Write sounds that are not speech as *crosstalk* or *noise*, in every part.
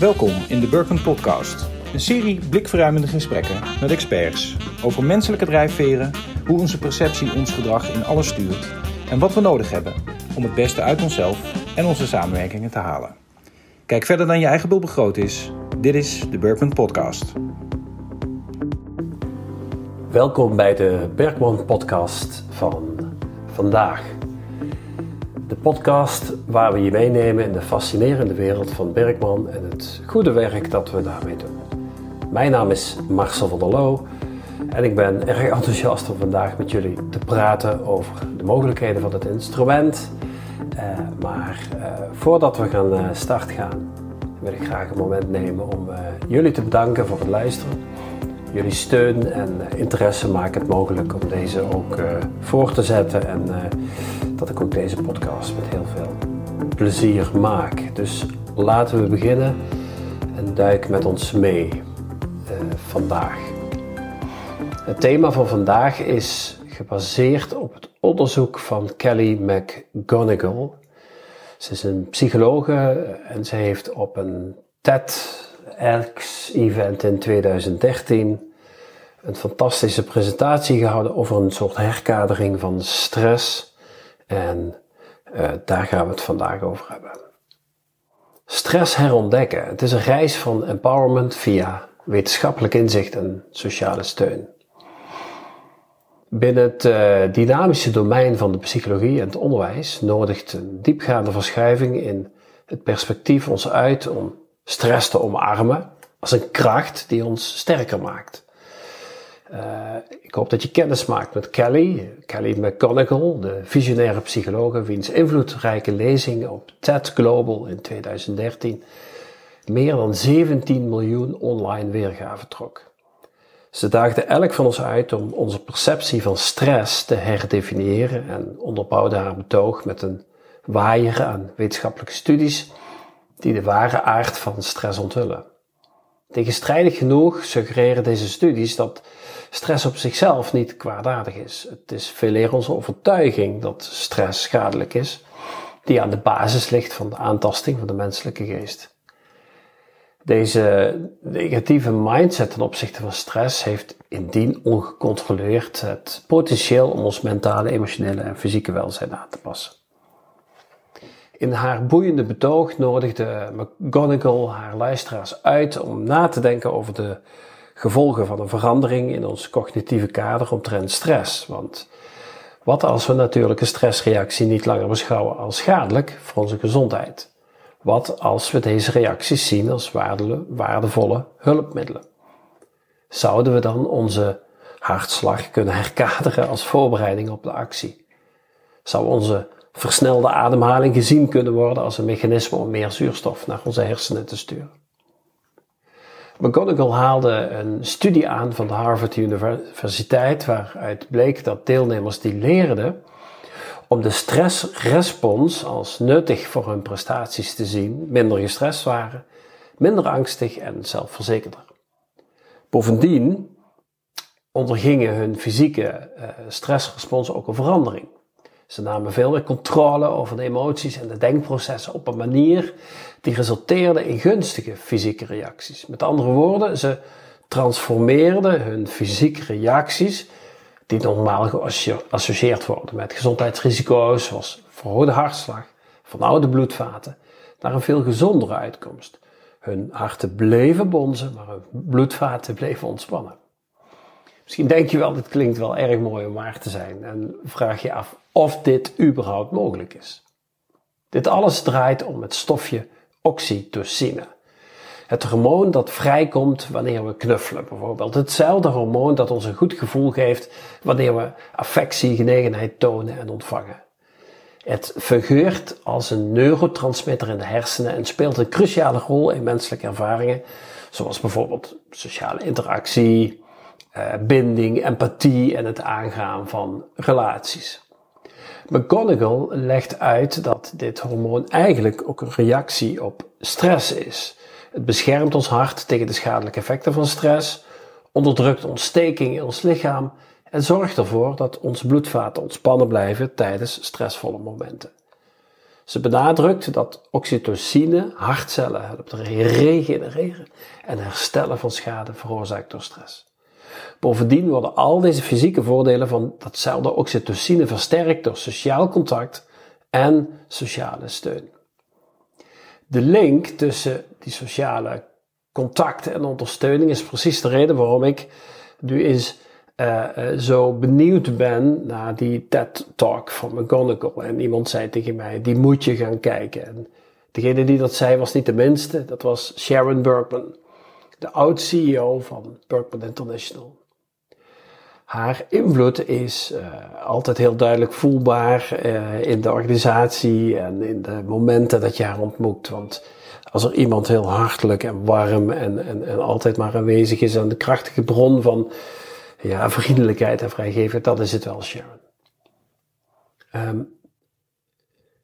Welkom in de Burkman Podcast. Een serie blikverruimende gesprekken met experts over menselijke drijfveren, hoe onze perceptie ons gedrag in alles stuurt en wat we nodig hebben om het beste uit onszelf en onze samenwerkingen te halen. Kijk verder dan je eigen bil groot is. Dit is de Burkman Podcast. Welkom bij de Bergman Podcast van vandaag. De podcast waar we je meenemen in de fascinerende wereld van Bergman en het goede werk dat we daarmee doen. Mijn naam is Marcel van der Loo en ik ben erg enthousiast om vandaag met jullie te praten over de mogelijkheden van het instrument. Eh, maar eh, voordat we gaan uh, start gaan, wil ik graag een moment nemen om jullie te bedanken voor het luisteren. Jullie steun en interesse maken het mogelijk om deze ook voor te zetten en dat ik ook deze podcast met heel veel plezier maak. Dus laten we beginnen en duik met ons mee uh, vandaag. Het thema van vandaag is gebaseerd op het onderzoek van Kelly McGonigal. Ze is een psychologe en ze heeft op een TEDx-event in 2013 een fantastische presentatie gehouden over een soort herkadering van stress en uh, daar gaan we het vandaag over hebben. Stress herontdekken. Het is een reis van empowerment via wetenschappelijk inzicht en sociale steun. Binnen het uh, dynamische domein van de psychologie en het onderwijs nodigt een diepgaande verschuiving in het perspectief ons uit om stress te omarmen als een kracht die ons sterker maakt. Uh, ik hoop dat je kennis maakt met Kelly, Kelly McGonigal, de visionaire psycholoog, wiens invloedrijke lezing op TED Global in 2013 meer dan 17 miljoen online weergaven trok. Ze daagde elk van ons uit om onze perceptie van stress te herdefiniëren en onderbouwde haar betoog met een waaier aan wetenschappelijke studies die de ware aard van stress onthullen. Tegenstrijdig genoeg suggereren deze studies dat stress op zichzelf niet kwaadaardig is. Het is veel eer onze overtuiging dat stress schadelijk is, die aan de basis ligt van de aantasting van de menselijke geest. Deze negatieve mindset ten opzichte van stress heeft indien ongecontroleerd het potentieel om ons mentale, emotionele en fysieke welzijn aan te passen. In haar boeiende betoog nodigde McGonagall haar luisteraars uit om na te denken over de gevolgen van een verandering in ons cognitieve kader omtrent stress. Want wat als we natuurlijke stressreactie niet langer beschouwen als schadelijk voor onze gezondheid? Wat als we deze reacties zien als waardevolle hulpmiddelen? Zouden we dan onze hartslag kunnen herkaderen als voorbereiding op de actie? Zou onze versnelde ademhaling gezien kunnen worden als een mechanisme om meer zuurstof naar onze hersenen te sturen? McGonagall haalde een studie aan van de Harvard Universiteit waaruit bleek dat deelnemers die leerden om de stressrespons als nuttig voor hun prestaties te zien, minder gestrest waren, minder angstig en zelfverzekerder. Bovendien ondergingen hun fysieke uh, stressrespons ook een verandering. Ze namen veel meer controle over de emoties en de denkprocessen op een manier die resulteerde in gunstige fysieke reacties. Met andere woorden, ze transformeerden hun fysieke reacties, die normaal geassocieerd worden met gezondheidsrisico's zoals verhoogde hartslag, vernauwde bloedvaten, naar een veel gezondere uitkomst. Hun harten bleven bonzen, maar hun bloedvaten bleven ontspannen. Misschien denk je wel, dit klinkt wel erg mooi om waar te zijn en vraag je af of dit überhaupt mogelijk is. Dit alles draait om het stofje oxytocine. Het hormoon dat vrijkomt wanneer we knuffelen bijvoorbeeld. Hetzelfde hormoon dat ons een goed gevoel geeft wanneer we affectie, genegenheid tonen en ontvangen. Het fungeert als een neurotransmitter in de hersenen en speelt een cruciale rol in menselijke ervaringen, zoals bijvoorbeeld sociale interactie, eh, binding, empathie en het aangaan van relaties. McGonagall legt uit dat dit hormoon eigenlijk ook een reactie op stress is. Het beschermt ons hart tegen de schadelijke effecten van stress, onderdrukt ontsteking in ons lichaam en zorgt ervoor dat onze bloedvaten ontspannen blijven tijdens stressvolle momenten. Ze benadrukt dat oxytocine hartcellen helpt regenereren en herstellen van schade veroorzaakt door stress. Bovendien worden al deze fysieke voordelen van datzelfde oxytocine versterkt door sociaal contact en sociale steun. De link tussen die sociale contacten en ondersteuning is precies de reden waarom ik nu eens uh, zo benieuwd ben naar die TED-talk van McGonagall. En iemand zei tegen mij, die moet je gaan kijken. En degene die dat zei was niet de minste, dat was Sharon Bergman, de oud-CEO van Bergman International. Haar invloed is uh, altijd heel duidelijk voelbaar uh, in de organisatie en in de momenten dat je haar ontmoet. Want als er iemand heel hartelijk en warm en, en, altijd maar aanwezig is en de krachtige bron van ja, vriendelijkheid en vrijgeving, dat is het wel, Sharon. Um,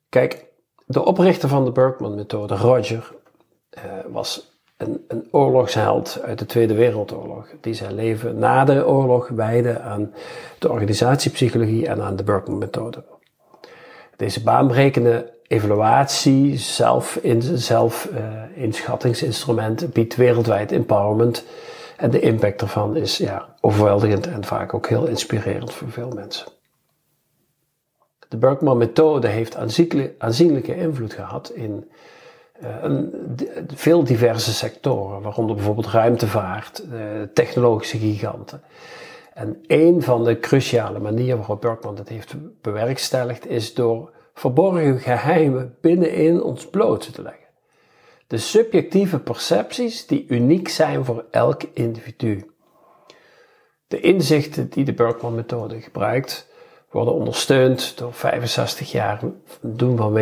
kijk, de oprichter van de Berkman-methode, Roger, uh, was een, een oorlogsheld uit de Tweede Wereldoorlog, die zijn leven na de oorlog wijde aan de organisatiepsychologie en aan de Berkman-methode. Deze baanbrekende evaluatie, zelf, in, zelf uh, biedt wereldwijd empowerment en de impact ervan is ja, overweldigend en vaak ook heel inspirerend voor veel mensen. De Berkman-methode heeft aanzienlijke invloed gehad in een, veel diverse sectoren, waaronder bijvoorbeeld ruimtevaart, uh, technologische giganten. En een van de cruciale manieren waarop Berkman dat heeft bewerkstelligd is door verborgen geheimen binnenin ons bloot te leggen. De subjectieve percepties die uniek zijn voor elk individu. De inzichten die de Berkman-methode gebruikt, worden ondersteund door 65 jaar doen van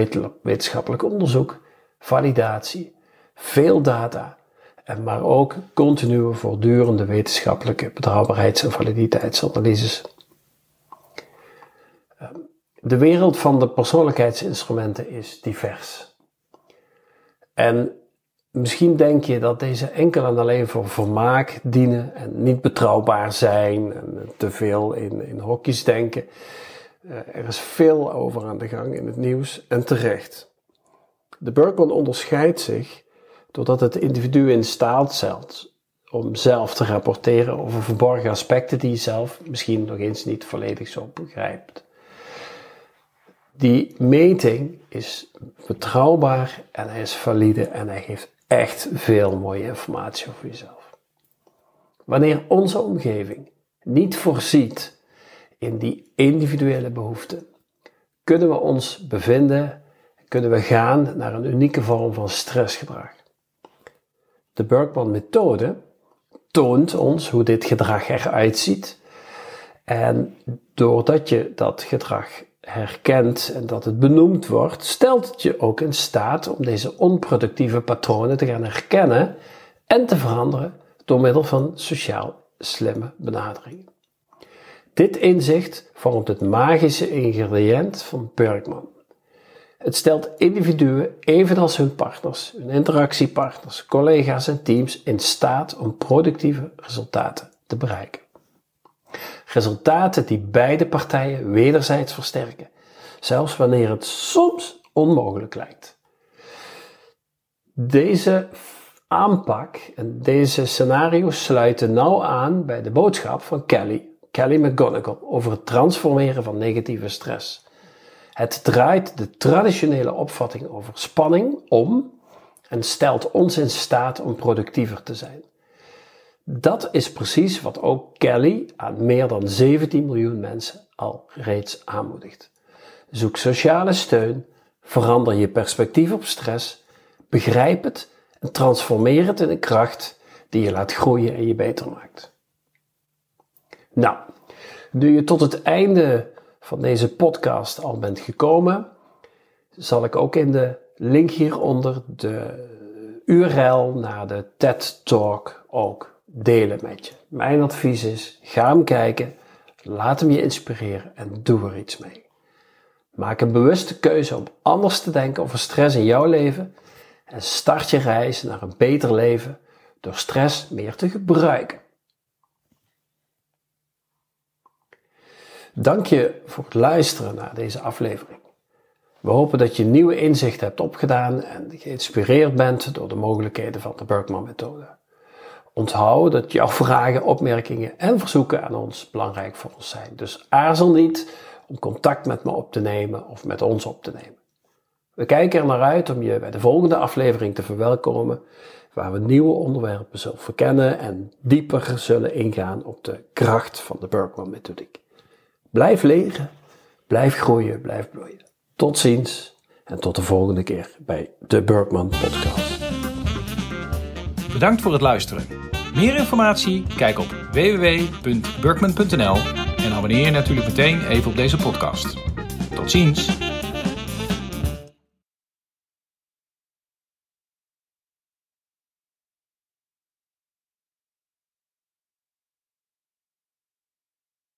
wetenschappelijk onderzoek, validatie, veel data, en maar ook continue voortdurende wetenschappelijke betrouwbaarheids- en validiteitsanalyses. Ehm, de wereld van de persoonlijkheidsinstrumenten is divers. En misschien denk je dat deze enkel en alleen voor vermaak dienen en niet betrouwbaar zijn en te veel in, in hokjes denken. Uh, er is veel over aan de gang in het nieuws en terecht. De Berkman onderscheidt zich doordat het individu in staat stelt om zelf te rapporteren over verborgen aspecten die je zelf misschien nog eens niet volledig zo begrijpt. Die meting is betrouwbaar en hij is valide en hij geeft echt veel mooie informatie over jezelf. Wanneer onze omgeving niet voorziet in die individuele behoeften, kunnen we ons bevinden, kunnen we gaan naar een unieke vorm van stressgedrag. De Berkman-methode toont ons hoe dit gedrag eruit ziet. En doordat je dat gedrag herkent en dat het benoemd wordt, stelt het je ook in staat om deze onproductieve patronen te gaan herkennen en te veranderen door middel van sociaal slimme benaderingen. Dit inzicht vormt het magische ingrediënt van Bergman. Het stelt individuen, evenals hun partners, hun interactiepartners, collega's en teams in staat om productieve resultaten te bereiken. Resultaten die beide partijen wederzijds versterken, zelfs wanneer het soms onmogelijk lijkt. Deze aanpak en deze scenario's sluiten nauw aan bij de boodschap van Kelly, Kelly McGonigal, over het transformeren van negatieve stress. Het draait de traditionele opvatting over spanning om en stelt ons in staat om productiever te zijn. Dat is precies wat ook Kelly aan meer dan 17 miljoen mensen al reeds aanmoedigt. Zoek sociale steun, verander je perspectief op stress, begrijp het en transformeer het in een kracht die je laat groeien en je beter maakt. Nou, nu je tot het einde van deze podcast al bent gekomen, zal ik ook in de link hieronder de URL naar de TED Talk ook delen met je. Mijn advies is: ga hem kijken, laat hem je inspireren en doe er iets mee. Maak een bewuste keuze om anders te denken over stress in jouw leven en start je reis naar een beter leven door stress meer te gebruiken. Dank je voor het luisteren naar deze aflevering. We hopen dat je nieuwe inzichten hebt opgedaan en geïnspireerd bent door de mogelijkheden van de Berkman-methode. Onthoud dat jouw *laughs* vragen, opmerkingen en verzoeken aan ons belangrijk voor ons zijn. Dus aarzel niet om contact met me op te nemen of met ons op te nemen. We kijken er naar uit om je bij de volgende aflevering te verwelkomen, waar we nieuwe onderwerpen zullen verkennen en dieper zullen ingaan op de kracht van de Berkman-methodiek. Blijf leren, blijf groeien, blijf bloeien. Tot ziens en tot de volgende keer bij de Berkman Podcast. Bedankt voor het luisteren. Meer informatie? Kijk op www.burkman.nl en abonneer je natuurlijk meteen even op deze podcast. Tot ziens!